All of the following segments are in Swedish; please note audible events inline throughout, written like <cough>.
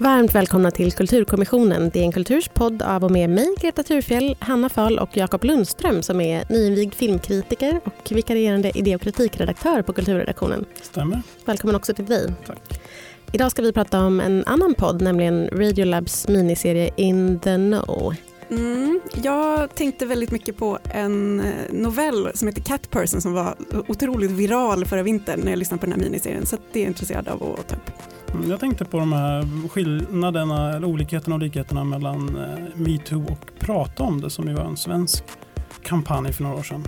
Varmt välkomna till Kulturkommissionen. Det är en kulturs podd av och med mig, Greta Thurfjell, Hanna Fahl och Jakob Lundström som är nyinvigd filmkritiker och vikarierande idé och kritikredaktör på Kulturredaktionen. Stämmer. Välkommen också till dig. Tack. Idag ska vi prata om en annan podd, nämligen Radiolabs miniserie In the Know. Mm, jag tänkte väldigt mycket på en eh, novell som heter Cat Person som var otroligt viral förra vintern när jag lyssnade på den här miniserien så det är jag intresserad av att ta upp. Mm, jag tänkte på de här skillnaderna, eller olikheterna och likheterna mellan eh, metoo och Prata om det som ju var en svensk kampanj för några år sedan.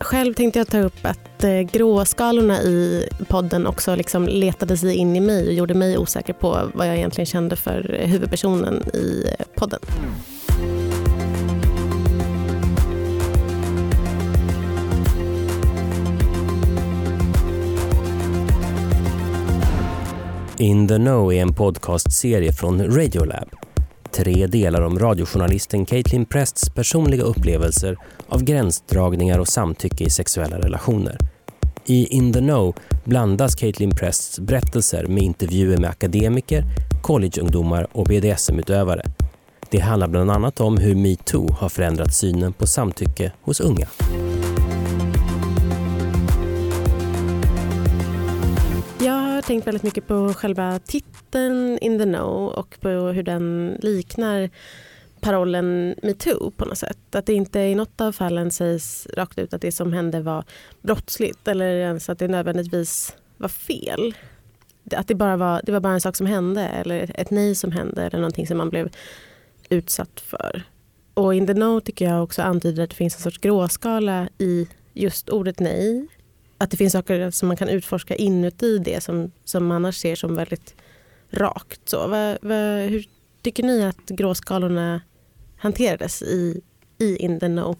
Själv tänkte jag ta upp att eh, gråskalorna i podden också liksom letade sig in i mig och gjorde mig osäker på vad jag egentligen kände för huvudpersonen i podden. In the Know är en podcastserie från Radiolab. Tre delar om radiojournalisten Caitlin Prests personliga upplevelser av gränsdragningar och samtycke i sexuella relationer. I In the Know blandas Caitlin Prests berättelser med intervjuer med akademiker, collegeungdomar och BDSM-utövare. Det handlar bland annat om hur metoo har förändrat synen på samtycke hos unga. Tänkt väldigt mycket på själva titeln In the Know och på hur den liknar parollen metoo på något sätt. Att det inte i något av fallen sägs rakt ut att det som hände var brottsligt eller ens att det nödvändigtvis var fel. Att det bara var, det var bara en sak som hände eller ett nej som hände eller någonting som man blev utsatt för. Och In the Know tycker jag också antyder att det finns en sorts gråskala i just ordet nej att det finns saker som man kan utforska inuti det som, som man annars ser som väldigt rakt. Så, vad, vad, hur tycker ni att gråskalorna hanterades i, i In the Know?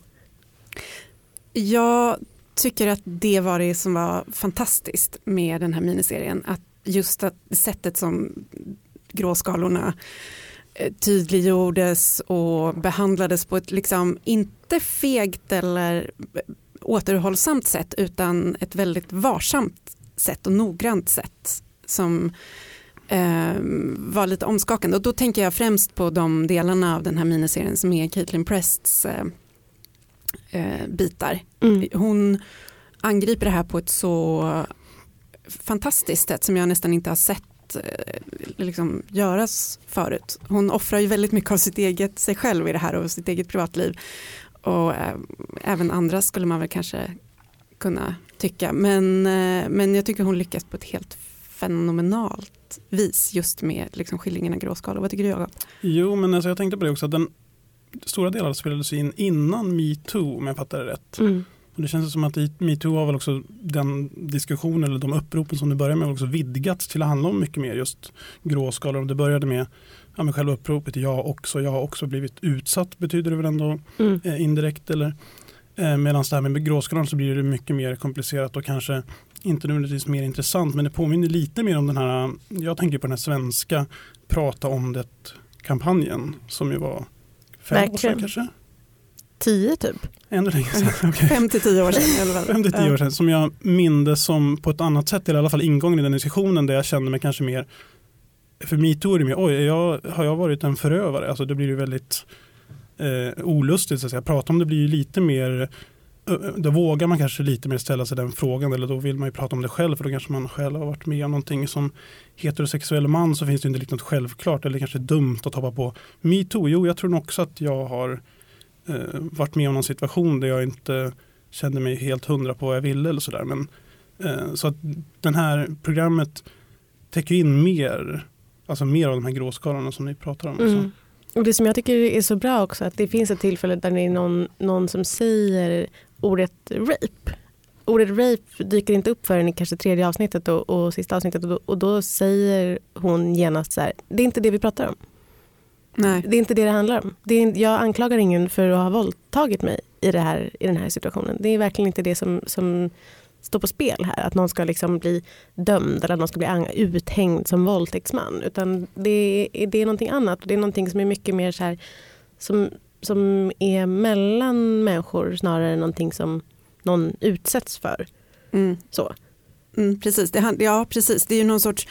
Jag tycker att det var det som var fantastiskt med den här miniserien. Att just att sättet som gråskalorna eh, tydliggjordes och behandlades på ett liksom inte fegt eller återhållsamt sätt utan ett väldigt varsamt sätt och noggrant sätt som eh, var lite omskakande. Och då tänker jag främst på de delarna av den här miniserien som är Caitlin Prests eh, eh, bitar. Mm. Hon angriper det här på ett så fantastiskt sätt som jag nästan inte har sett eh, liksom, göras förut. Hon offrar ju väldigt mycket av sitt eget, sig själv i det här och sitt eget privatliv och äh, även andra skulle man väl kanske kunna tycka. Men, äh, men jag tycker hon lyckas på ett helt fenomenalt vis just med liksom, skildringarna gråskala. Vad tycker du Jakob? Jo, men alltså, jag tänkte på det också. Att den stora delar spelades in innan metoo om jag fattar det rätt. Mm. Och det känns som att metoo har väl också den diskussionen eller de uppropen som det började med också vidgats till att handla om mycket mer just gråskalor. Det började med ja, men själva uppropet jag också, jag har också blivit utsatt betyder det väl ändå mm. eh, indirekt. Eller, eh, Medan det här med gråskalan så blir det mycket mer komplicerat och kanske inte nödvändigtvis mer intressant men det påminner lite mer om den här, jag tänker på den här svenska prata om det-kampanjen som ju var fem Verkligen. år sedan kanske. Tio typ? Ännu längre sedan. <laughs> Okay. Fem till tio år sedan. Fem till tio år sedan som jag mindes som på ett annat sätt, eller i alla fall ingången i den diskussionen där jag kände mig kanske mer för metoo är det mer, oj, jag, har jag varit en förövare? Alltså det blir ju väldigt eh, olustigt så att säga. Prata om det blir ju lite mer då vågar man kanske lite mer ställa sig den frågan eller då vill man ju prata om det själv för då kanske man själv har varit med om någonting som heterosexuell man så finns det inte riktigt något självklart eller kanske dumt att hoppa på metoo. Jo, jag tror nog också att jag har eh, varit med om någon situation där jag inte kände mig helt hundra på vad jag ville eller sådär. Men eh, så att den här programmet täcker in mer Alltså mer av de här gråskalorna som ni pratar om. Mm. Och det som jag tycker är så bra också att det finns ett tillfälle där det är någon, någon som säger ordet rape. Ordet rape dyker inte upp förrän i kanske tredje avsnittet och, och sista avsnittet och då, och då, säger hon genast så här, det är inte det vi pratar om. Nej. Det är inte det det handlar om. Det är, jag anklagar ingen för att ha våldtagit mig i, det här, i den här situationen. Det är verkligen inte det som, som står på spel här. Att någon ska liksom bli dömd eller att någon ska bli uthängd som våldtäktsman. Utan det är, det är någonting annat. Det är någonting som är mycket mer så här, som, som är mellan människor snarare än någonting som någon utsätts för. Mm. Så. Mm, precis, det, ja, precis, det är ju någon sorts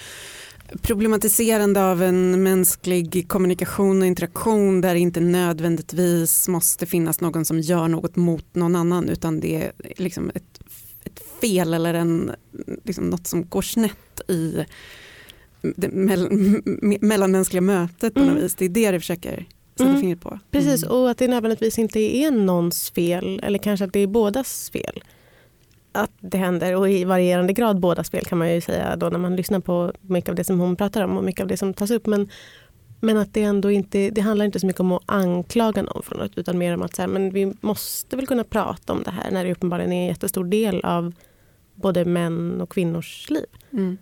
problematiserande av en mänsklig kommunikation och interaktion där det inte nödvändigtvis måste finnas någon som gör något mot någon annan utan det är liksom ett, ett fel eller en, liksom något som går snett i det mellanmänskliga mötet på något mm. vis. Det är det det försöker sätta mm. fingret på. Precis, mm. och att det nödvändigtvis inte är någons fel eller kanske att det är bådas fel att det händer och i varierande grad bådas fel kan man ju säga då när man lyssnar på mycket av det som hon pratar om och mycket av det som tas upp. Men, men att det ändå inte, det handlar inte så mycket om att anklaga någon för något utan mer om att så här, men vi måste väl kunna prata om det här när det uppenbarligen är en jättestor del av både män och kvinnors liv. Mm.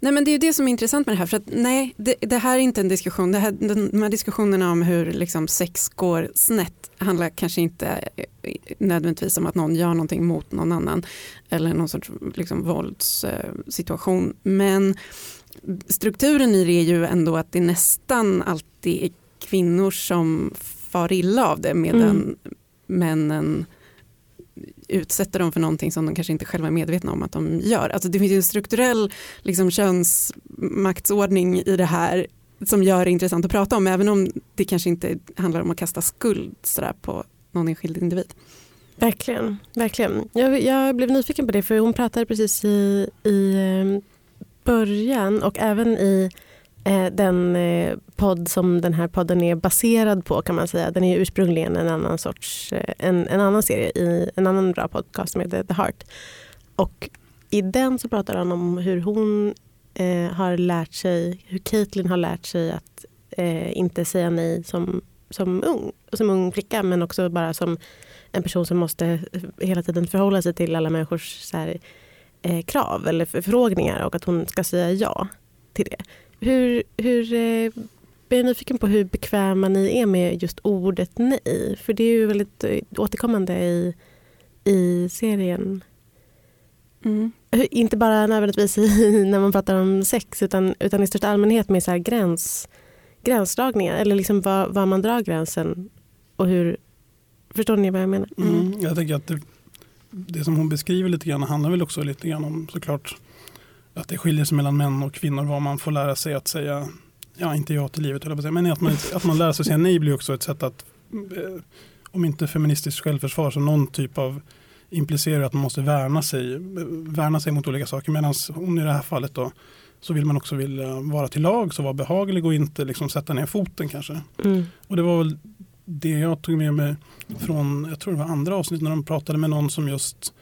Nej, men det är det som är intressant med det här. För att, nej, det, det här är inte en diskussion. Det här, de här diskussionerna om hur liksom, sex går snett handlar kanske inte eh, nödvändigtvis om att någon gör någonting mot någon annan eller någon sorts liksom, våldssituation. Men strukturen i det är ju ändå att det nästan alltid är kvinnor som far illa av det medan mm. männen utsätter dem för någonting som de kanske inte själva är medvetna om att de gör. Alltså det finns en strukturell liksom, könsmaktsordning i det här som gör det intressant att prata om även om det kanske inte handlar om att kasta skuld sådär, på någon enskild individ. Verkligen. verkligen. Jag, jag, blev nyfiken på det för hon pratade precis i, i eh, början och även i Eh, den eh, podd som den här podden är baserad på kan man säga. Den är ursprungligen en annan sorts, eh, en, en annan serie i en annan bra podcast som heter The Heart. Och i den så pratar han om hur hon eh, har lärt sig, hur Caitlyn har lärt sig att eh, inte säga nej som, som ung, som ung flicka men också bara som en person som måste hela tiden förhålla sig till alla människors så här, eh, krav eller förfrågningar och att hon ska säga ja till det. Hur, hur eh, jag är nyfiken på hur bekväma ni är med just ordet nej. För det är ju väldigt eh, återkommande i, i serien. Mm. Inte bara nödvändigtvis i, <laughs> när man pratar om sex utan, utan i största allmänhet med så här gräns, gränsdragningar. Eller liksom var, var man drar gränsen och hur... Förstår ni vad jag menar? Mm. Mm, jag tänker att det, det som hon beskriver lite grann handlar väl också lite grann om såklart att det skiljer sig mellan män och kvinnor vad man får lära sig att säga ja, inte ja till livet, men att man, att man lär sig säga nej blir också ett sätt att, eh, om inte feministiskt självförsvar, så någon typ av implicerar att man måste värna sig, värna sig mot olika saker. Medan hon i det här fallet då, så vill man också vilja vara till lag, så vara behaglig och inte liksom sätta ner foten kanske. Mm. Och det var väl det jag tog med mig från, jag tror det var andra avsnitt när de pratade med någon som just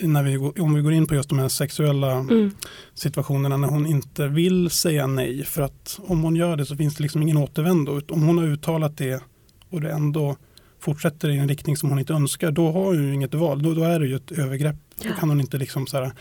när vi, om vi går in på just de här sexuella mm. situationerna när hon inte vill säga nej. För att om hon gör det så finns det liksom ingen återvändo. Om hon har uttalat det och det ändå fortsätter i en riktning som hon inte önskar, då har hon ju inget val. Då, då är det ju ett övergrepp. Ja. Då kan hon inte liksom så här,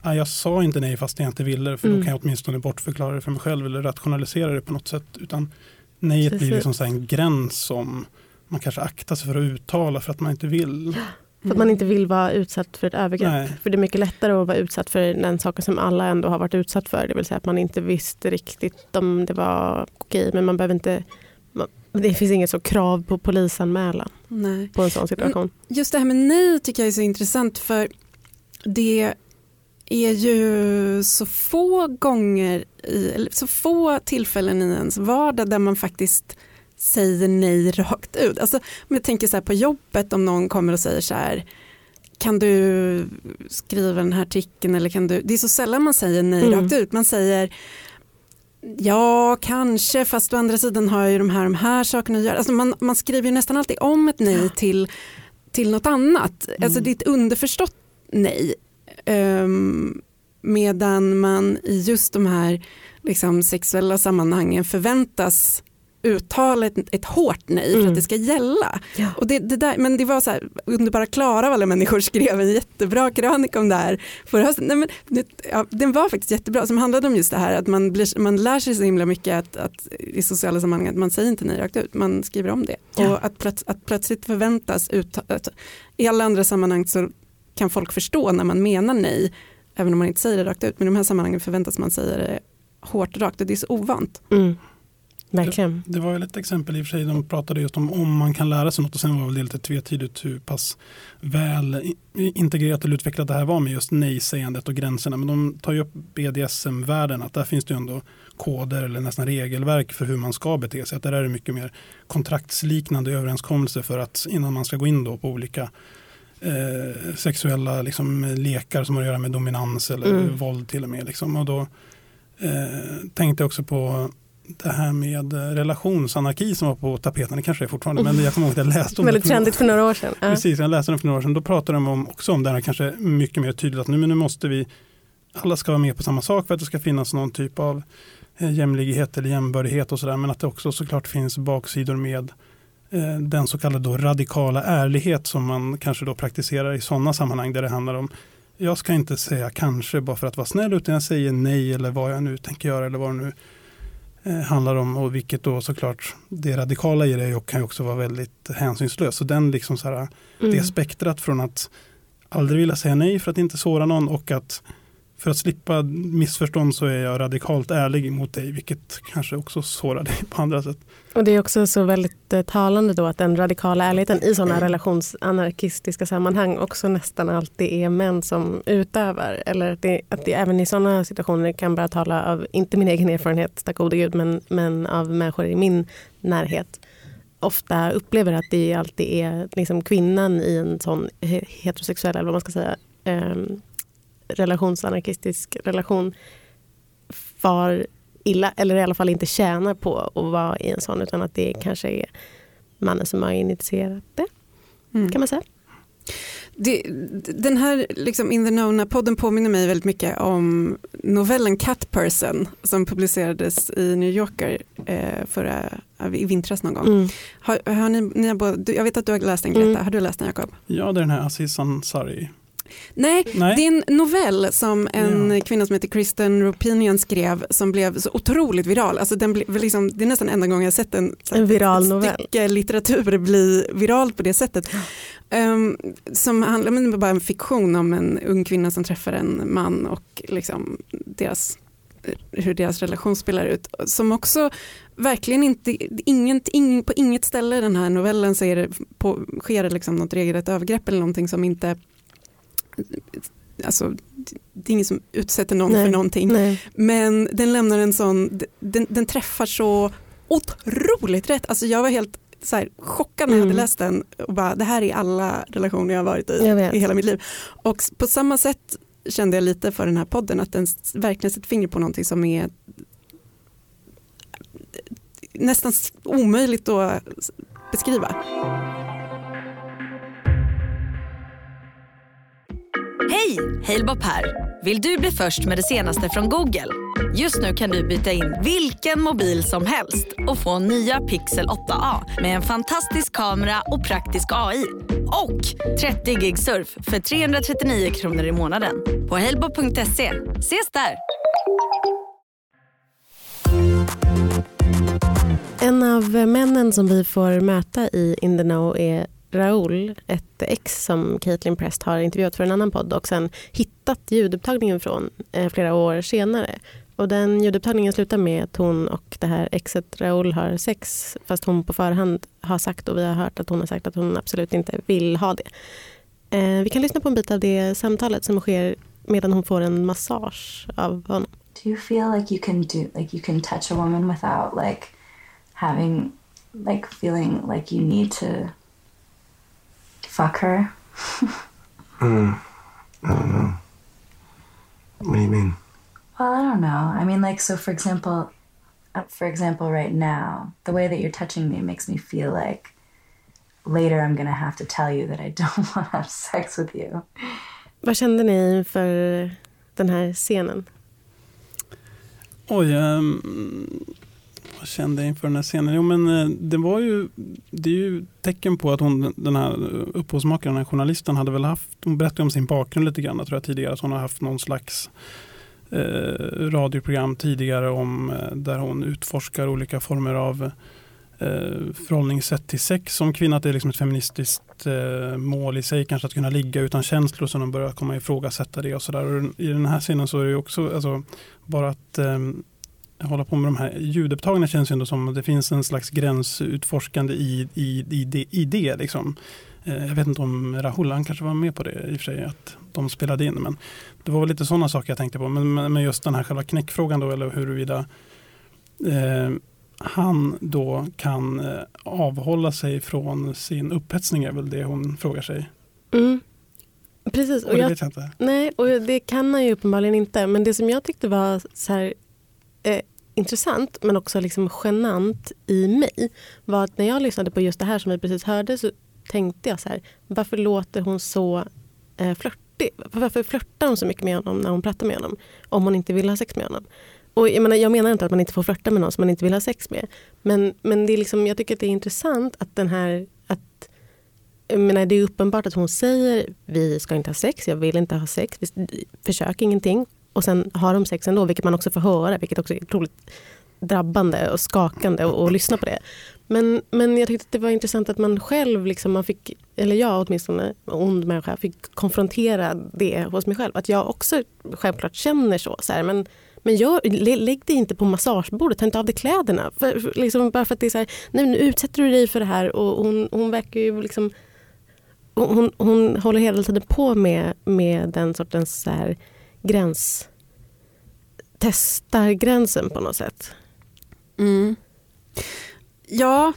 ah, jag sa inte nej fast jag inte ville för mm. då kan jag åtminstone bortförklara det för mig själv eller rationalisera det på något sätt. Utan nejet blir liksom så en gräns som man kanske aktar sig för att uttala för att man inte vill. Ja. För att man inte vill vara utsatt för ett övergrepp. Nej. För det är mycket lättare att vara utsatt för den saken som alla ändå har varit utsatt för. Det vill säga att man inte visste riktigt om det var okej men man behöver inte det finns inget så krav på polisanmälan Nej. på en sån situation. Just det här med nej tycker jag är så intressant för det är ju så få gånger, i, så få tillfällen i ens vardag där man faktiskt säger nej rakt ut. Alltså, om jag tänker så här på jobbet om någon kommer och säger så här kan du skriva den här artikeln eller kan du, det är så sällan man säger nej mm. rakt ut, man säger Ja, kanske, fast å andra sidan har jag ju de här, de här sakerna att göra. Alltså man, man skriver nästan alltid om ett nej till, till något annat. Mm. Alltså det är ett underförstått nej. Um, medan man i just de här liksom, sexuella sammanhangen förväntas uttala ett, ett hårt nej för mm. att det ska gälla. Ja. Och det, det, där, men det var så här, Underbara Klara av alla människor skrev en jättebra krönika om det här förra hösten. Nej, men, det, ja, den var faktiskt jättebra som handlade om just det här att man, blir, man lär sig så himla mycket att, att, i sociala sammanhang att man säger inte nej rakt ut, man skriver om det. Ja. Och att, plöts, att plötsligt förväntas uttala, i alla andra sammanhang så kan folk förstå när man menar nej även om man inte säger det rakt ut men i de här sammanhangen förväntas man säga det hårt rakt och det är så ovant. Mm. Verkligen. Det, det var väl ett exempel i och för sig, de pratade just om om man kan lära sig något och sen var väl det lite tvetydigt hur pass väl integrerat eller utvecklat det här var med just nej-sägandet och gränserna. Men de tar ju upp BDSM-världen, att där finns det ju ändå koder eller nästan regelverk för hur man ska bete sig. Att där är det mycket mer kontraktsliknande överenskommelser för att innan man ska gå in då på olika eh, sexuella liksom, lekar som har att göra med dominans eller mm. våld till och med. Liksom. Och då eh, tänkte jag också på det här med relationsanarki som var på tapeten, det kanske är fortfarande, men jag kommer ihåg att jag <laughs> läste om Väldigt det. Väldigt trendigt för några år sedan. Precis, jag läste det för några år sedan. Då pratade de om, också om det här kanske mycket mer tydligt att nu, men nu måste vi, alla ska vara med på samma sak för att det ska finnas någon typ av eh, jämlikhet eller jämbördighet och sådär, men att det också såklart finns baksidor med eh, den så kallade då radikala ärlighet som man kanske då praktiserar i sådana sammanhang där det handlar om jag ska inte säga kanske bara för att vara snäll utan jag säger nej eller vad jag nu tänker göra eller vad nu Eh, handlar om och vilket då såklart det radikala i det kan ju också vara väldigt hänsynslöst. Så den liksom så här, mm. det spektrat från att aldrig vilja säga nej för att inte såra någon och att för att slippa missförstånd så är jag radikalt ärlig mot dig, vilket kanske också sårar dig på andra sätt. Och Det är också så väldigt eh, talande då att den radikala ärligheten i sådana relationsanarkistiska sammanhang också nästan alltid är män som utövar. Eller att det, att det även i sådana situationer kan bara tala av, inte min egen erfarenhet, tack gode gud, men, men av människor i min närhet ofta upplever att det alltid är liksom kvinnan i en sån heterosexuell, eller vad man ska säga, ehm, relationsanarkistisk relation far illa eller i alla fall inte tjänar på att vara i en sån utan att det kanske är mannen som har initierat det. Mm. Kan man säga. Det, den här liksom In the Nona-podden påminner mig väldigt mycket om novellen Cat Person som publicerades i New Yorker eh, förra, i vintras någon gång. Mm. Har, har ni, ni har både, jag vet att du har läst den Greta, mm. har du läst den Jakob? Ja, det är den här Aziz Ansari Nej, Nej, det är en novell som en ja. kvinna som heter Kristen Ropinian skrev som blev så otroligt viral. Alltså den blev liksom, det är nästan enda gången jag sett en, en viral novell. litteratur bli viralt på det sättet. Um, som handlar om bara en fiktion om en ung kvinna som träffar en man och liksom deras hur deras relation spelar ut. Som också verkligen inte, inget, ing, på inget ställe i den här novellen så är det på, sker det liksom något regelrätt övergrepp eller någonting som inte alltså, det är ingen som utsätter någon nej, för någonting. Nej. Men den lämnar en sån, den, den, träffar så otroligt rätt. Alltså jag var helt så här, chockad när jag hade mm. läst den och bara det här är alla relationer jag har varit i i hela mitt liv. Och på samma sätt kände jag lite för den här podden att den verkligen sätter fingret på någonting som är nästan omöjligt att beskriva. Hej! Halebop här. Vill du bli först med det senaste från Google? Just nu kan du byta in vilken mobil som helst och få nya Pixel 8A med en fantastisk kamera och praktisk AI. Och 30 gig surf för 339 kronor i månaden på halebop.se. Ses där! En av männen som vi får möta i In the Know är Raoul, ett ex som Caitlin Prest har intervjuat för en annan podd och sen hittat ljudupptagningen från eh, flera år senare. Och den ljudupptagningen slutar med att hon och det här exet Raoul har sex fast hon på förhand har sagt och vi har hört att hon har sagt att hon absolut inte vill ha det. Eh, vi kan lyssna på en bit av det samtalet som sker medan hon får en massage av honom. Do you feel like you can do like you can touch a woman without like having like feeling like you need to fuck her? mm, I don't know. What do you mean? Well, I don't know. I mean, like, so for example, uh, for example, right now, the way that you're touching me makes me feel like later I'm gonna have to tell you that I <laughs> don't want to have sex with you. Vad kände ni för den här scenen? Oj, um, vad kände jag inför den här scenen? Jo, men eh, det var ju, det är ju tecken på att hon, den här eh, upphovsmakaren, den här journalisten, hade väl haft, hon berättade om sin bakgrund lite grann, tror jag tidigare, att hon har haft någon slags eh, radioprogram tidigare om eh, där hon utforskar olika former av eh, förhållningssätt till sex som kvinna. Att det är liksom ett feministiskt eh, mål i sig, kanske att kunna ligga utan känslor så de börjar komma ifrågasätta det och sådär. I den här scenen så är det ju också alltså, bara att eh, hålla på med de här ljudupptagningarna känns ju ändå som att det finns en slags gränsutforskande i, i, i, det, i det. Liksom. Eh, jag vet inte om Rahul, han kanske var med på det i och för sig, att de spelade in. Men det var lite sådana saker jag tänkte på. Men, men just den här själva knäckfrågan då, eller huruvida eh, han då kan eh, avhålla sig från sin upphetsning är väl det hon frågar sig. Mm. Precis. Och det jag, vet jag inte. Nej, och det kan han ju uppenbarligen inte. Men det som jag tyckte var så här, eh, intressant men också liksom genant i mig var att när jag lyssnade på just det här som vi precis hörde så tänkte jag så här, varför låter hon så eh, flörtig? Varför flörtar hon så mycket med honom när hon pratar med honom? Om hon inte vill ha sex med honom. Och jag, menar, jag menar inte att man inte får flörta med någon som man inte vill ha sex med. Men, men det är liksom, jag tycker att det är intressant att den här... Att, jag menar, det är uppenbart att hon säger vi ska inte ha sex, jag vill inte ha sex, vi, försök ingenting. Och sen har de sex ändå, vilket man också får höra, vilket också är otroligt drabbande och skakande att lyssna på det. Men, men jag tyckte att det var intressant att man själv, liksom, man fick, eller jag åtminstone, ond människa, fick konfrontera det hos mig själv. Att jag också självklart känner så. så här, men men gör, lägg dig inte på massagebordet, ta inte av dig kläderna. För, för, liksom, bara för att det är så här, nu, nu utsätter du dig för det här och hon, hon verkar ju liksom... Hon, hon håller hela tiden på med, med den sortens så här, gräns... Testar gränsen på något sätt. Mm. Ja,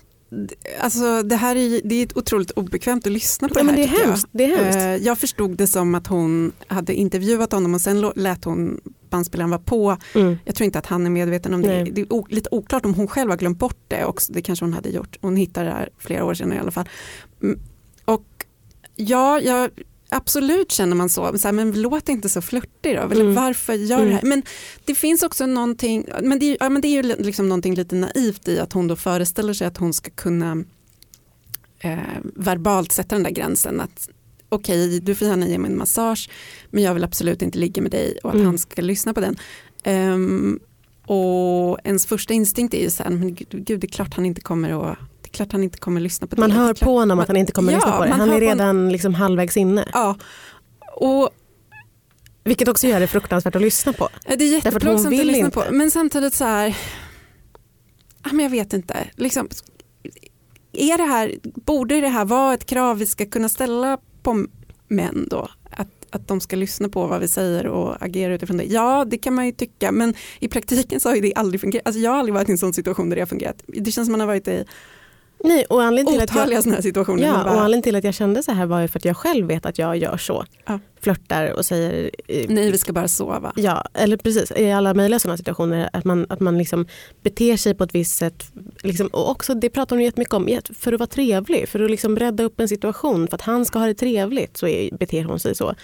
alltså det här är, det är otroligt obekvämt att lyssna på ja, det här. Men det, är hemskt, jag. det är hemskt. Jag förstod det som att hon hade intervjuat honom och sen lät hon bandspelaren vara på. Mm. Jag tror inte att han är medveten om Nej. det. Det är lite oklart om hon själv har glömt bort det också. Det kanske hon hade gjort. Hon hittade det här flera år sedan i alla fall. Mm, och ja, jag absolut känner man så, så här, men låt inte så flörtig då, mm. varför gör mm. det här? Men det finns också någonting, men det, ja, men det är ju liksom någonting lite naivt i att hon då föreställer sig att hon ska kunna eh, verbalt sätta den där gränsen. att Okej, okay, du får gärna ge mig en massage men jag vill absolut inte ligga med dig och att mm. han ska lyssna på den. Um, och ens första instinkt är ju så här, men gud, gud det är klart han inte kommer att klart han inte kommer lyssna på det. Man hör på honom att han inte kommer ja, lyssna på det. Han är redan liksom halvvägs inne. Ja. Och, Vilket också gör det fruktansvärt att lyssna på. Det är jätteplågsamt att lyssna inte. på. Men samtidigt så här, men jag vet inte. Liksom, är det här, borde det här vara ett krav vi ska kunna ställa på män då? Att, att de ska lyssna på vad vi säger och agera utifrån det. Ja, det kan man ju tycka, men i praktiken så har det aldrig fungerat. Alltså jag har aldrig varit i en sån situation där det har fungerat. Det känns som man har varit i Nej, och anledningen till Otaliga sådana här situationer. Ja, bara... och anledningen till att jag kände så här var ju för att jag själv vet att jag gör så. Ja. Flörtar och säger... Eh, Nej, vi ska bara sova. Ja, eller precis. I alla möjliga sådana situationer. Att man, att man liksom beter sig på ett visst sätt. Liksom, och också, det pratar hon jättemycket om. För att vara trevlig, för att liksom rädda upp en situation. För att han ska ha det trevligt så är, beter hon sig så.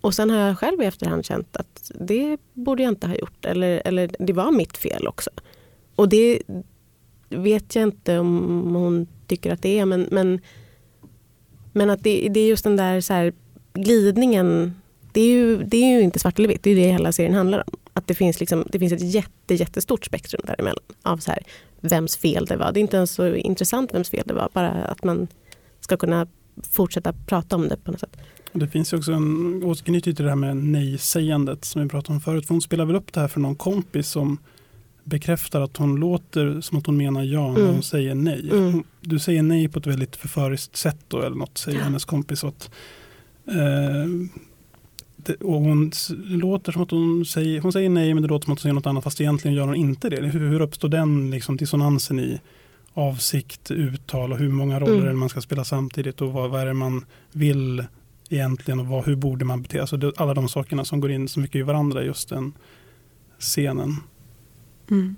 Och sen har jag själv i efterhand känt att det borde jag inte ha gjort. Eller, eller det var mitt fel också. Och det vet jag inte om hon tycker att det är. Men, men, men att det, det är just den där så här, glidningen. Det är, ju, det är ju inte svart eller vitt, det är det hela serien handlar om. Att det finns, liksom, det finns ett jätte, jättestort spektrum däremellan av så här, vems fel det var. Det är inte ens så intressant vems fel det var, bara att man ska kunna fortsätta prata om det på något sätt. Det finns också en återknytning till det här med nej-sägandet som vi pratade om förut. För hon spelar väl upp det här för någon kompis som bekräftar att hon låter som att hon menar ja när mm. hon säger nej. Mm. Du säger nej på ett väldigt förföriskt sätt då eller något, säger ja. hennes kompis. Att, eh, det, och hon låter som att hon säger, hon säger nej men det låter som att hon säger något annat fast egentligen gör hon inte det. Hur, hur uppstår den liksom, dissonansen i avsikt, uttal och hur många roller mm. man ska spela samtidigt och vad, vad är det man vill egentligen och vad, hur borde man bete sig. Alltså alla de sakerna som går in så mycket i varandra just den scenen. Mm.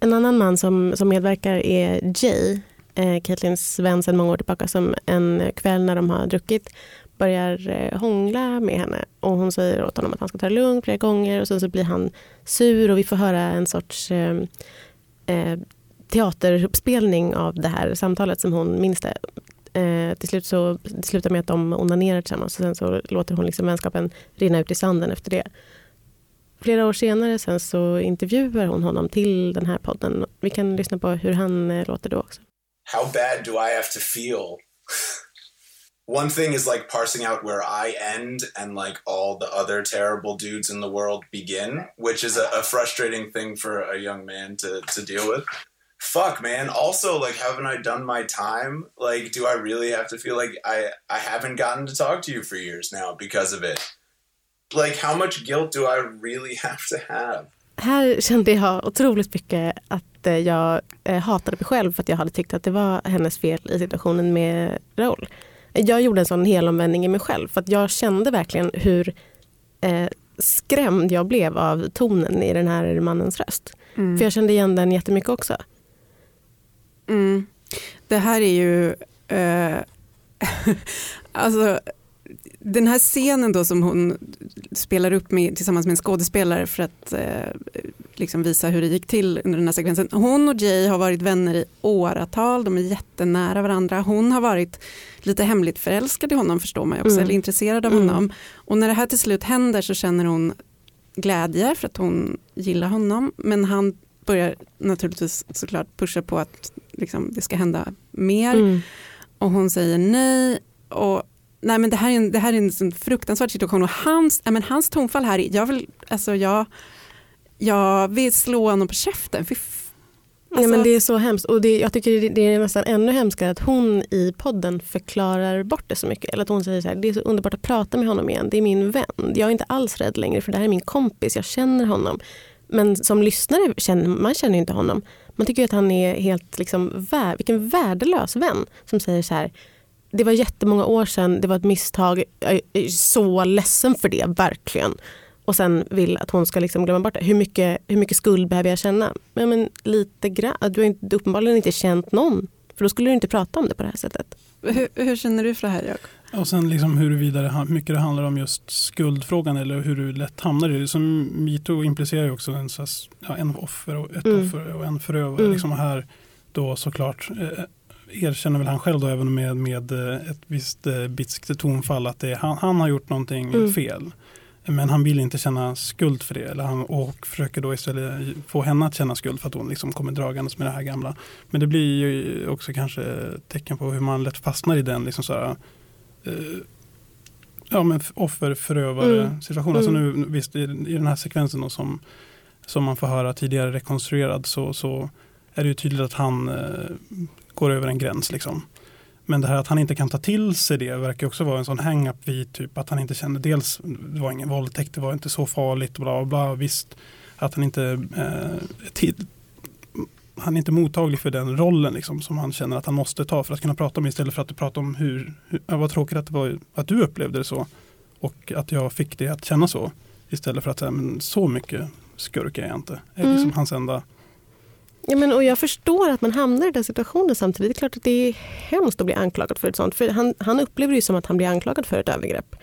En annan man som, som medverkar är Jay, eh, Caitlins vän sedan många år tillbaka som en kväll när de har druckit börjar eh, hångla med henne och hon säger åt honom att han ska ta det lugnt flera gånger och sen så blir han sur och vi får höra en sorts eh, eh, teateruppspelning av det här samtalet som hon minns det. Eh, till slut så det slutar med att de onanerar tillsammans och sen så låter hon liksom vänskapen rinna ut i sanden efter det flera år senare sen så intervjuar hon honom till den här podden. Vi kan lyssna på hur han eh, låter då också. How bad do I have to feel <laughs> one thing is like parsing out where I end and like all the other terrible dudes in the world begin, which is a, a frustrating thing for a young man to, to deal with. Fuck, man. Also, like, haven't I done my time? Like, do I really have to feel like I I haven't gotten to talk to you for years now because of it? Like, how much guilt do I really <laughs> have to have? Här kände jag otroligt mycket att eh, jag eh, hatade mig själv för att jag hade tyckt att det var hennes fel i situationen med Raoul. Jag gjorde en sån helomvändning i mig själv för att jag kände verkligen hur eh, skrämd jag blev av tonen i den här mannens röst. Mm. För jag kände igen den jättemycket också. Mm. Det här är ju... Eh, <laughs> alltså, den här scenen då som hon spelar upp med, tillsammans med en skådespelare för att eh, liksom visa hur det gick till under den här sekvensen. Hon och Jay har varit vänner i åratal, de är jättenära varandra. Hon har varit lite hemligt förälskad i honom förstår man ju också, Mm. eller intresserad av Mm. honom. Och när det här till slut händer så känner hon glädje för att hon gillar honom. Men han börjar naturligtvis såklart pusha på att liksom, det ska hända mer. Mm. Och hon säger nej. Och, nej men det, här är en, det här är en sån fruktansvärd situation. Och hans, nej men hans tonfall här, är- jag vill, alltså jag, jag vill slå honom på käften. F- Nej, alltså, men det är så hemskt. Och det, jag tycker det, det är nästan ännu hemskare att hon i podden förklarar bort det så mycket. Eller att hon säger så här, det är så underbart att prata med honom igen. Det är min vän. Jag är inte alls rädd längre för det här är min kompis. Jag känner honom. Men som lyssnare känner man känner inte honom. Man tycker att han är helt liksom, vär, vilken värdelös vän som säger så här. Det var jättemånga år sedan, det var ett misstag. Jag är så ledsen för det, verkligen. Och sen vill att hon ska liksom glömma bort det. Hur mycket, hur mycket skuld behöver jag känna? Ja, men lite grann. Du har inte, uppenbarligen inte känt någon. För då skulle du inte prata om det på det här sättet. hur, hur känner du för det här Jakob? Och sen liksom huruvida det, mycket det handlar om just skuldfrågan eller hur du lätt hamnar i det. Som metoo implicerar ju också en, ja, en offer och ett Mm. offer och en förövare. Mm. Liksom här då såklart eh, erkänner väl han själv då även med, med eh, ett visst eh, bitskt tonfall att det, han, han har gjort någonting Mm. fel. Men han vill inte känna skuld för det. Eller han, och försöker då istället få henne att känna skuld för att hon liksom kommer dragandes med det här gamla. Men det blir ju också kanske tecken på hur man lätt fastnar i den liksom så här, eh, ja, men offer förövare Mm. situation. Alltså Mm. nu, visst, i, i den här sekvensen då, som, som man får höra tidigare rekonstruerad så, så är det ju tydligt att han eh, går över en gräns. Liksom. Men det här att han inte kan ta till sig det verkar också vara en sån hang-up vid typ att han inte känner dels det var ingen våldtäkt, det var inte så farligt, bla bla bla. Visst, att han inte eh, tid, han är inte mottaglig för den rollen liksom, som han känner att han måste ta för att kunna prata om istället för att prata om hur, hur ja, vad tråkigt att det var att du upplevde det så och att jag fick det att känna så istället för att säga men så mycket skurk är jag inte. Är Mm. liksom hans enda Ja, men, och jag förstår att man hamnar i den situationen samtidigt. Det är klart att det är hemskt att bli anklagad för ett sånt. För han, han upplever det som att han blir anklagad för ett övergrepp.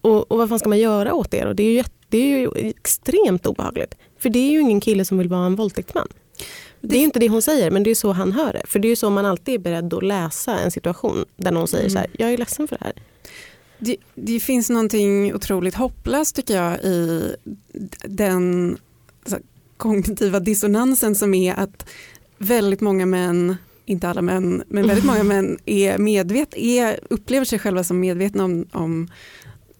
Och, och vad fan ska man göra åt det? Och det, är ju, det är ju extremt obehagligt. För det är ju ingen kille som vill vara en våldtäktsman. Det är ju inte det hon säger, men det är så han hör det. För det är så man alltid är beredd att läsa en situation där någon säger så här, jag är ledsen för det här. Det, det finns någonting otroligt hopplöst tycker jag i den kognitiva dissonansen som är att väldigt många män, inte alla män, men väldigt många män är medvet, är, upplever sig själva som medvetna om, om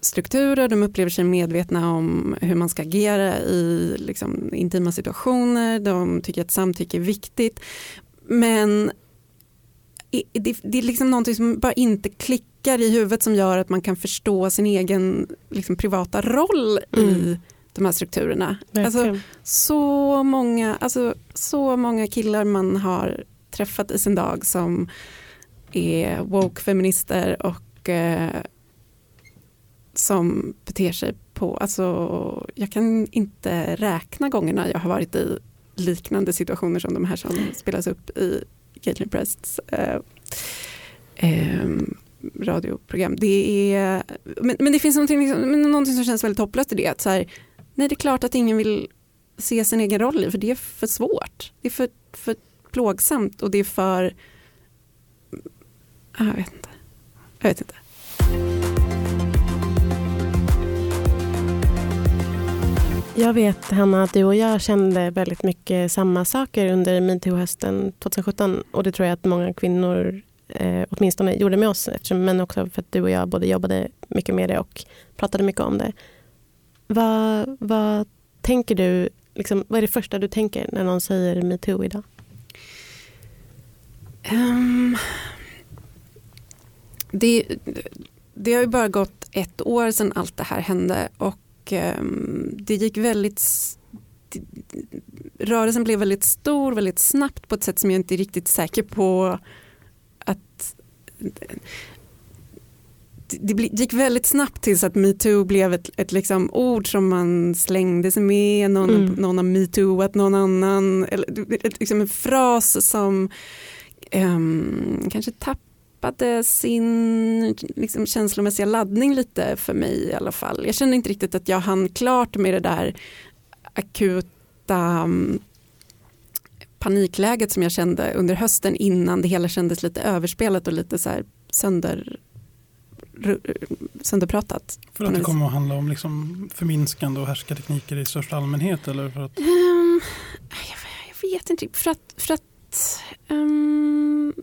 strukturer, de upplever sig medvetna om hur man ska agera i liksom, intima situationer, de tycker att samtycke är viktigt. Men i- det, det är liksom någonting som bara inte klickar i huvudet som gör att man kan förstå sin egen liksom, privata roll i Mm. De här strukturerna. Alltså, så, många, alltså, så många killar man har träffat i sin dag som är woke-feminister och eh, som beter sig på, alltså jag kan inte räkna gångerna jag har varit i liknande situationer som de här som spelas upp i Caitlin Prests eh, ehm, radioprogram. Det är, men, men det finns någonting, liksom, någonting som känns väldigt hopplöst i det. Att så här, nej, det är klart att ingen vill se sin egen roll i, för det är för svårt. Det är för, för plågsamt och det är för... Jag vet inte. Jag vet inte. Jag vet Hanna att du och jag kände väldigt mycket samma saker under metoo-hösten 2017 och det tror jag att många kvinnor eh, åtminstone gjorde med oss, eftersom, men också för att du och jag både jobbade mycket med det och pratade mycket om det. Vad, vad tänker du, liksom, vad är det första du tänker när någon säger metoo idag? Um, det, det har ju bara gått ett år sedan allt det här hände och um, det gick väldigt rörelsen blev väldigt stor väldigt snabbt på ett sätt som jag inte är riktigt säker på att det gick väldigt snabbt tills att metoo blev ett, ett liksom ord som man slängde sig med, någon, mm. någon har metooat någon annan, eller, liksom en fras som um, kanske tappade sin liksom, känslomässiga laddning lite för mig i alla fall. Jag kände inte riktigt att jag hann klart med det där akuta um, panikläget som jag kände under hösten innan det hela kändes lite överspelat och lite så här sönder sönderpratat. För att det kommer att handla om liksom förminskande och härskartekniker i största allmänhet? Eller för att... Um, jag, jag, vet inte. För att, för att um,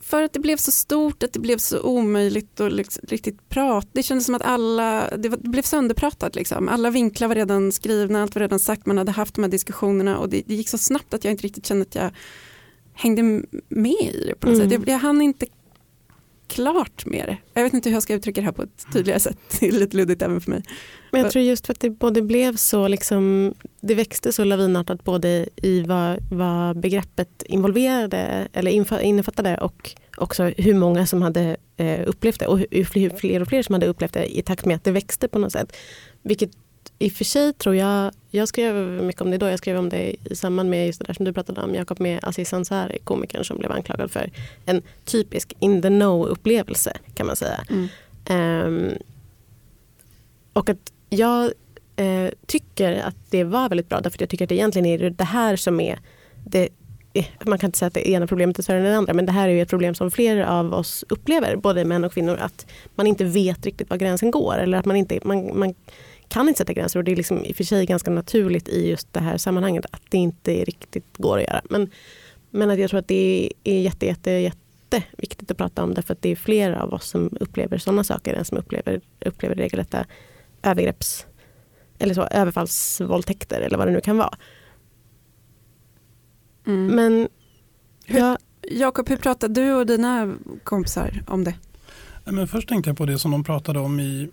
för att det blev så stort, att det blev så omöjligt att liksom, riktigt prata. Det kändes som att alla, det, var, det blev sönderpratat. Liksom. Alla vinklar var redan skrivna, allt var redan sagt, man hade haft de här diskussionerna och det, det gick så snabbt att jag inte riktigt kände att jag hängde med i det på något mm. sätt. Jag, jag hann inte klart med det. Jag vet inte hur jag ska uttrycka det här på ett tydligare sätt. <laughs> Det är lite luddigt även för mig. Men jag tror just för att det både blev så, liksom, det växte så lavinartat både i vad, vad begreppet involverade eller innefattade och också hur många som hade eh, upplevt det och hur fler och fler som hade upplevt det i takt med att det växte på något sätt. Vilket i och för sig tror jag, jag skrev mycket om det då, jag skrev om det i samband med just det där som du pratade om Jakob med Aziz Ansari, komikern som blev anklagad för en typisk in the know upplevelse kan man säga. Mm. Um, och att jag uh, tycker att det var väldigt bra därför att jag tycker att det egentligen är det här som är det, eh, man kan inte säga att det ena problemet är större än det andra men det här är ett problem som flera av oss upplever, både män och kvinnor, att man inte vet riktigt var gränsen går eller att man inte man, man kan inte sätta gränser och det är liksom i och för sig ganska naturligt i just det här sammanhanget att det inte riktigt går att göra. Men, men att jag tror att det är jätte, jätte, jätteviktigt att prata om det för att det är fler av oss som upplever sådana saker än som upplever, upplever regelrätta övergrepps eller så, överfallsvåldtäkter eller vad det nu kan vara. Mm. Men jag, Jakob, hur pratar du och dina kompisar om det? Men först tänkte jag på det som de pratade om i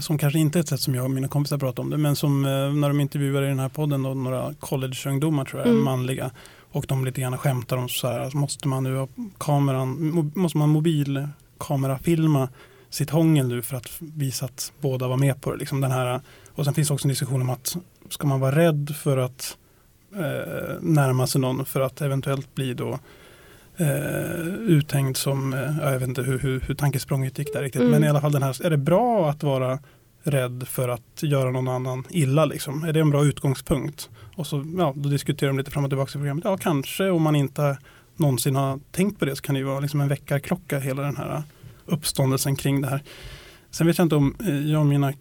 som kanske inte är ett sätt som jag och mina kompisar pratar om det, men som eh, när de intervjuar i den här podden då, några collegeungdomar tror jag, mm. manliga, och de lite grann skämtar om så här, måste man nu ha kameran, måste man mobilkamerafilma sitt hångel nu för att visa att båda var med på det. Liksom den här, och sen finns också en diskussion om att ska man vara rädd för att eh, närma sig någon för att eventuellt bli då eh, uthängd som, eh, jag vet inte hur, hur, hur tankesprånget gick där riktigt, mm. men i alla fall den här, är det bra att vara rädd för att göra någon annan illa liksom? Är det en bra utgångspunkt? Och så, ja, då diskuterar de lite fram och tillbaka i programmet. Ja, kanske om man inte någonsin har tänkt på det så kan det ju vara liksom en väckarklocka hela den här uppståndelsen kring det här. Sen vet jag inte om eh, jag och mina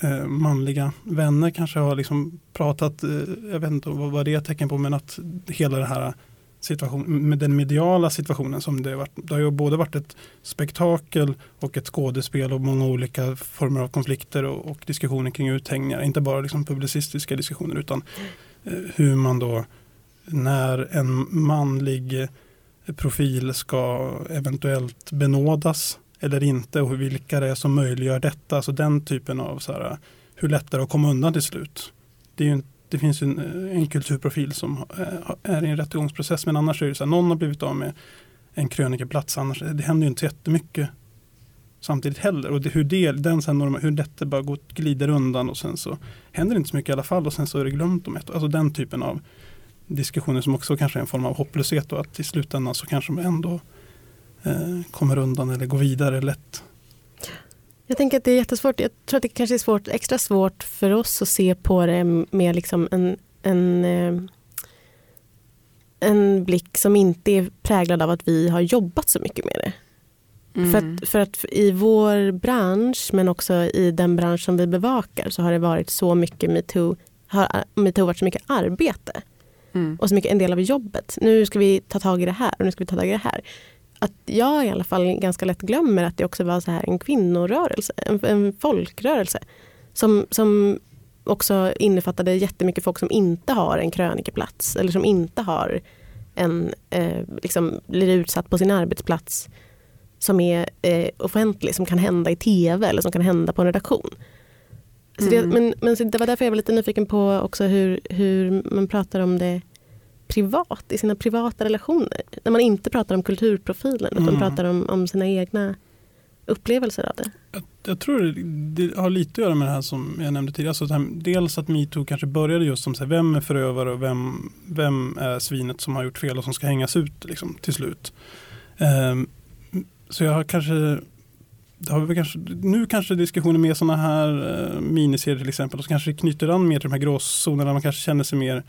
eh, manliga vänner kanske har liksom pratat, eh, jag vet inte vad, vad det är tecken på, men att hela det här situation, med den mediala situationen som det har varit. Det har ju både varit ett spektakel och ett skådespel och många olika former av konflikter och, och diskussioner kring uthängningar. Inte bara liksom publicistiska diskussioner utan eh, hur man då när en manlig profil ska eventuellt benådas eller inte och vilka det är som möjliggör detta. Alltså den typen av så här, hur lätt är att komma undan till slut. Det är ju det finns en, eh, en kulturprofil som eh, är i en rättegångsprocess. Men annars är det så att någon har blivit av med en krönikeplats. Annars, eh, det händer ju inte så jättemycket samtidigt heller. Och det, hur, det, den sen, hur detta bara går, glider undan och sen så händer det inte så mycket i alla fall och sen så är det glömt om ett Alltså den typen av diskussioner som också kanske är en form av hopplöshet och att i slutändan så kanske de ändå eh, kommer undan eller går vidare lätt. Jag tänker att det är jättesvårt. Jag tror att det kanske är svårt, extra svårt för oss att se på det med liksom en, en, eh, en blick som inte är präglad av att vi har jobbat så mycket med det. Mm. För, att, för att i vår bransch, men också i den bransch som vi bevakar, så har det varit så mycket metoo, har metoo varit så mycket arbete. Mm. och så mycket en del av jobbet. Nu ska vi ta tag i det här och nu ska vi ta tag i det här. Att jag i alla fall ganska lätt glömmer att det också var så här en kvinnorörelse, en, en folkrörelse. Som, som också innefattade jättemycket folk som inte har en krönikeplats eller som inte har en, eh, liksom, blir utsatt på sin arbetsplats som är eh, offentlig, som kan hända i tv eller som kan hända på en redaktion. Så det, Mm. men men det var därför jag var lite nyfiken på också hur, hur man pratar om det privat, i sina privata relationer. När man inte pratar om kulturprofilen utan Mm. pratar om, om sina egna upplevelser av det. Jag, jag tror det, det har lite att göra med det här som jag nämnde tidigare. Alltså här, dels att metoo kanske började just som så här, vem är förövare och vem, vem är svinet som har gjort fel och som ska hängas ut liksom, till slut. Ehm, så jag har kanske, det har vi kanske nu kanske diskussioner med sådana här eh, miniserier till exempel och så kanske det knyter an mer till de här gråzonerna. Man kanske känner sig mer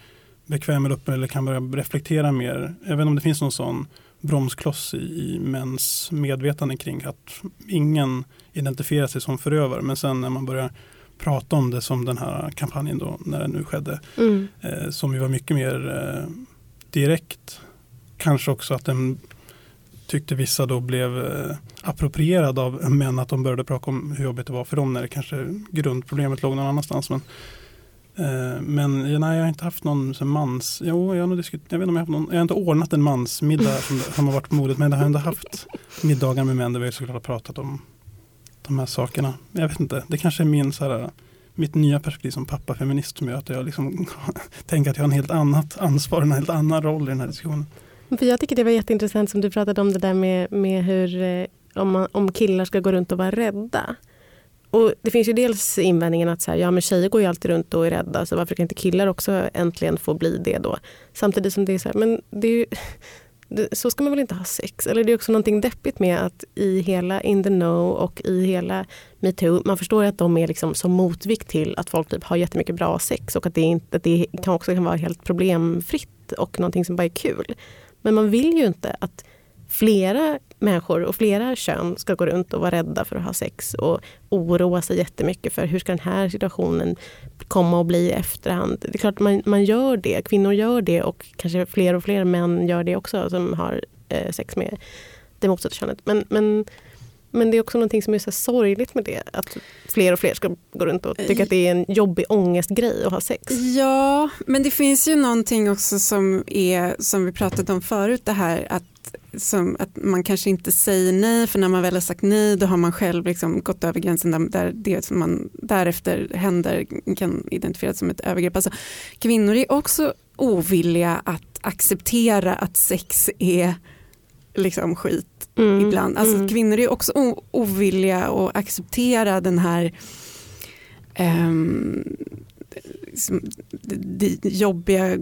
bekväm eller öppen eller kan börja reflektera mer. Inte om det finns någon sån bromskloss i, i mäns medvetande kring att ingen identifierar sig som förövare. Men sen när man börjar prata om det som den här kampanjen då, när den nu skedde, Mm. eh, som ju var mycket mer eh, direkt. Kanske också att den tyckte vissa då blev eh, approprierad av män, att de började prata om hur jobbigt det var för dem när det kanske grundproblemet låg någon annanstans. Men, Eh, men ja, nej, jag har inte haft någon som mans, jo, jag har, nog diskut, jag, vet inte om jag, har haft någon, jag har inte ordnat en mansmiddag som, som har varit på modet, men jag har ändå haft middagar med män där vi såklart har pratat om de här sakerna. Jag vet inte, det kanske är min så här, mitt nya perspektiv som pappafeminist som gör att jag liksom <laughs> tänker att jag har en helt annat ansvar, en helt annan roll i den här diskussionen. För jag tycker det var jätteintressant som du pratade om det där med, med hur eh, om, man, om killar ska gå runt och vara rädda. Och det finns ju dels invändningen att så här, ja, men tjejer går ju alltid runt och är rädda så varför kan inte killar också äntligen få bli det då? Samtidigt som det är så här, men det är ju, <laughs> det, så ska man väl inte ha sex? Eller det är också någonting deppigt med att i hela In the Know och i hela metoo, man förstår ju att de är liksom som motvikt till att folk typ har jättemycket bra sex och att det, inte, att det kan också kan vara helt problemfritt och någonting som bara är kul. Men man vill ju inte att flera människor och flera kön ska gå runt och vara rädda för att ha sex och oroa sig jättemycket för hur ska den här situationen komma och bli i efterhand. Det är klart man, man gör det, kvinnor gör det och kanske fler och fler män gör det också som har eh, sex med det motsatta könet. Men, men, men det är också någonting som är så sorgligt med det, att fler och fler ska gå runt och tycka att det är en jobbig ångestgrej att ha sex. Ja, men det finns ju någonting också som är som vi pratade om förut det här att, som, att man kanske inte säger nej för när man väl har sagt nej då har man själv liksom gått över gränsen där, där det som man därefter händer kan identifieras som ett övergrepp. Alltså, kvinnor är också ovilliga att acceptera att sex är liksom skit Mm, ibland. Alltså mm. kvinnor är också ovilliga att acceptera den här liksom, det, det jobbiga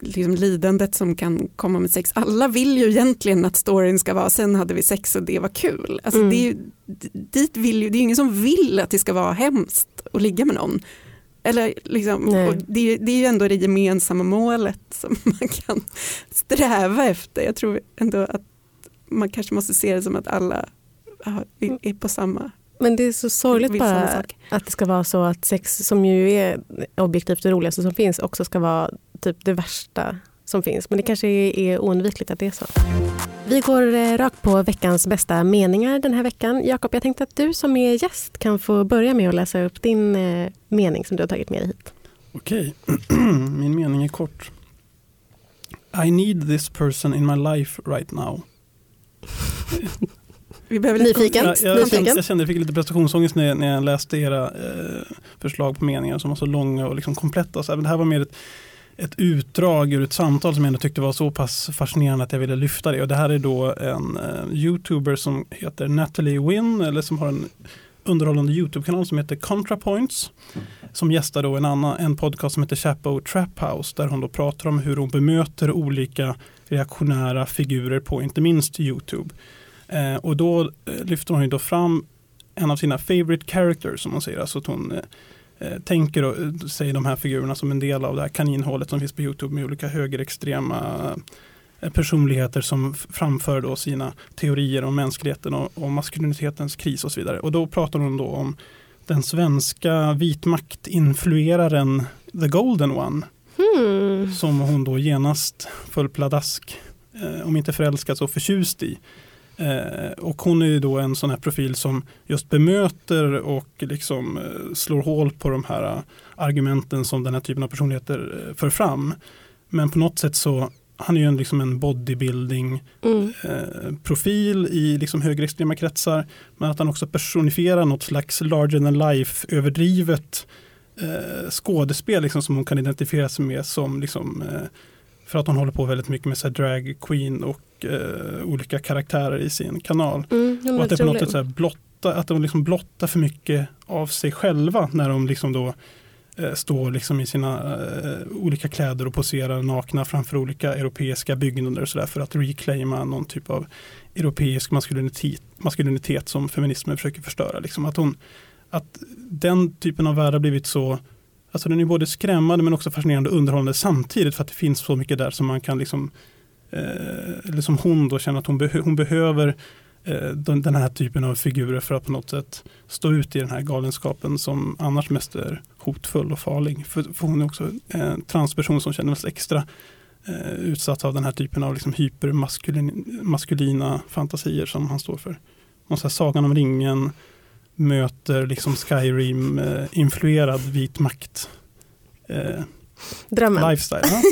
liksom, lidandet som kan komma med sex. Alla vill ju egentligen att storyn ska vara sen hade vi sex och det var kul. Alltså, Mm. det, är ju, dit vill ju, det är ingen som vill att det ska vara hemskt att ligga med någon. Eller liksom, det, är ju- det är ju ändå det gemensamma målet som <laughs> man kan sträva efter. Jag tror ändå att man kanske måste se det som att alla är är på samma Men det är så sorgligt bara sak. att det ska vara så att sex som ju är objektivt det roligaste som finns också ska vara typ det värsta som finns. Men det kanske är, oundvikligt att det är så. Vi går eh, rakt på veckans bästa meningar den här veckan. Jakob, jag tänkte att du som är gäst kan få börja med att läsa upp din eh, mening som du har tagit med dig hit. Okej, <clears throat> min mening är kort. I need this person in my life right now. <laughs> Vi behöver lite Nyfiken? Jag, jag, Nyfiken? kände, jag kände jag fick lite prestationsångest när, jag- när jag läste era eh, förslag på meningar som var så långa och liksom kompletta. Så, här, men det här var mer ett, ett utdrag ur ett samtal som jag ändå tyckte var så pass fascinerande att jag ville lyfta det. Och det här är då en eh, youtuber som heter Natalie Wynn eller som har en underhållande YouTube-kanal som heter ContraPoints. Som gästar då en, annan, en podcast som heter Chapo Trap House där hon då pratar om hur hon bemöter olika reaktionära figurer på inte minst YouTube. Eh, och då eh, lyfter hon ju då fram en av sina favorite characters som hon säger. Alltså att hon eh, eh, tänker och eh, säger de här figurerna som en del av det här kaninhålet som finns på YouTube med olika högerextrema personligheter som framför då sina teorier om mänskligheten och, och maskulinitetens kris och så vidare. Och då pratar hon då om den svenska vitmaktinflueraren The Golden One. Hmm. Mm. som hon då genast föll pladask, eh, om inte förälskad så förtjust i. Eh, och hon är ju då en sån här profil som just bemöter och liksom eh, slår hål på de här eh, argumenten som den här typen av personligheter för fram. Men på något sätt så, han är ju en, liksom en bodybuilding Mm. eh, profil i liksom högerextrema kretsar. Men att han också personifierar något slags larger than life överdrivet eh, skådespel liksom, som hon kan identifiera sig med som liksom, eh, för att hon håller på väldigt mycket med så drag queen och eh, olika karaktärer i sin kanal. Mm, Och att det på något sätt så här blotta, att de liksom blottar för mycket av sig själva när de liksom då eh, står liksom i sina eh, olika kläder och poserar nakna framför olika europeiska byggnader och så där för att reclaima någon typ av europeisk maskulinitet, maskulinitet som feminismen försöker förstöra. Liksom. Att, hon, att den typen av värld har blivit så Alltså den är både skrämmande men också fascinerande och underhållande samtidigt för att det finns så mycket där som man kan liksom eh, eller som hon då känner att hon, behö- hon behöver eh, den, den här typen av figurer för att på något sätt stå ut i den här galenskapen som annars mest är hotfull och farlig. För, för hon är också en transperson som känner sig extra eh, utsatt av den här typen av liksom hypermaskulina fantasier som han står för. Någon så här, Sagan om ringen möter liksom Skyrim-influerad vit makt. Eh, Drömmen. lifestyle. Ja.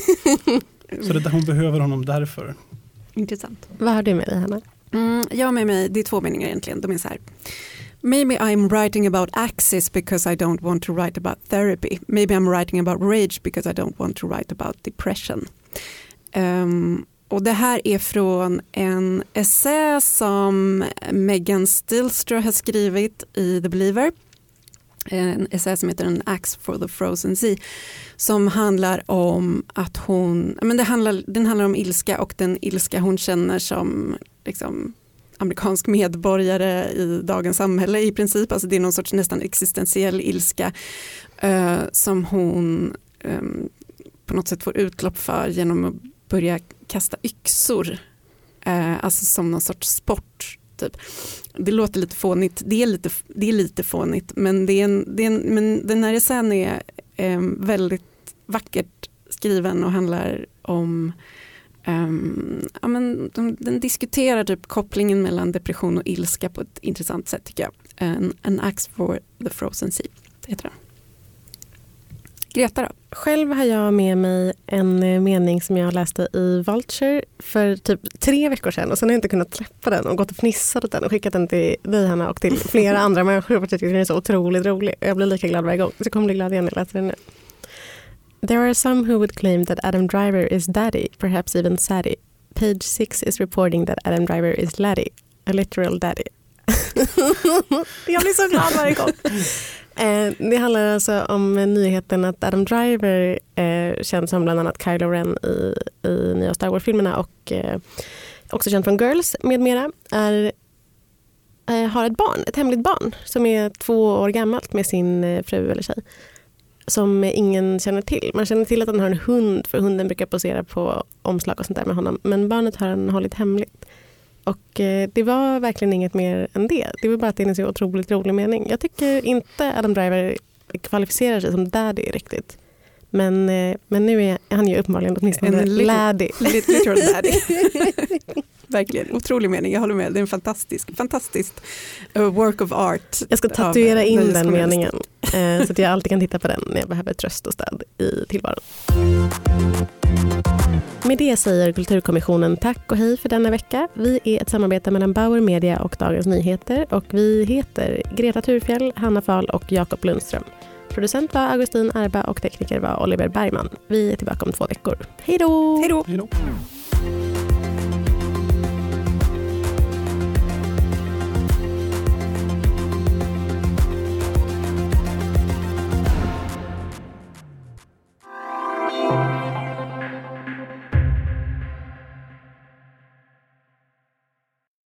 Så det, där- hon behöver honom därför. Intressant. Vad har du med dig Hanna? Mm, jag har med mig, det är två meningar egentligen, de är så här. Maybe I'm writing about axis because I don't want to write about therapy. Maybe I'm writing about rage because I don't want to write about depression. Ehm, och det här är från en essä som Megan Stilstra har skrivit i The Believer. En essä som heter An Axe for the Frozen Sea. Som handlar om att hon, men det handlar, den handlar om ilska och den ilska hon känner som liksom, amerikansk medborgare i dagens samhälle i princip. Alltså det är någon sorts nästan existentiell ilska eh, som hon eh, på något sätt får utlopp för genom att börja kasta yxor. Eh, alltså som någon sorts sport. Typ. Det låter lite fånigt, det är lite, det är lite fånigt men, det är en, det är en, men den här essän är eh, väldigt vackert skriven och handlar om Um, ja, men de, den diskuterar typ kopplingen mellan depression och ilska på ett intressant sätt tycker jag. An, an axe for the frozen sea heter den. Greta då? Själv har jag med mig en eh, mening som jag läste i Vulture för typ tre veckor sedan och sen har jag inte kunnat släppa den och gått och fnissat åt den och skickat den till dig Hanna och till flera <laughs> andra människor för att jag tycker den är så otroligt rolig. Och Jag blir lika glad varje gång så jag kommer bli glad igen när jag läser den nu. There are some who would claim that Adam Driver is daddy, perhaps even saddy. Page 6 is reporting that Adam Driver is laddie, a literal daddy. <laughs> jag blir så glad varje gång. <laughs> Eh, det handlar alltså om nyheten att Adam Driver, eh, känd som bland annat Kylo Ren i, i nya Star Wars-filmerna och eh, också känd från Girls med mera, är, eh, har ett barn, ett hemligt barn som är två år gammalt med sin eh, fru eller tjej som ingen känner till. Man känner till att han har en hund för hunden brukar posera på omslag och sånt där med honom men barnet har han hållit hemligt. Och eh, det var verkligen inget mer än det. Det var bara att det är en så otroligt rolig mening. Jag tycker inte Adam Driver kvalificerar sig som daddy riktigt. Men, eh, men nu är han ju uppenbarligen åtminstone En laddie. <laughs> Literal daddy. <laughs> Verkligen, otrolig mening, jag håller med. Det är en fantastisk, fantastiskt uh, work of art. Jag ska av tatuera in den meningen <laughs> eh, så att jag alltid kan titta på den när jag behöver tröst och stöd i tillvaron. Med det säger Kulturkommissionen tack och hej för denna vecka. Vi är ett samarbete mellan Bauer Media och Dagens Nyheter och vi heter Greta Thurfjell, Hanna Fahl och Jakob Lundström. Producent var Augustin Arba och tekniker var Oliver Bergman. Vi är tillbaka om två veckor. Hej då! Hej då!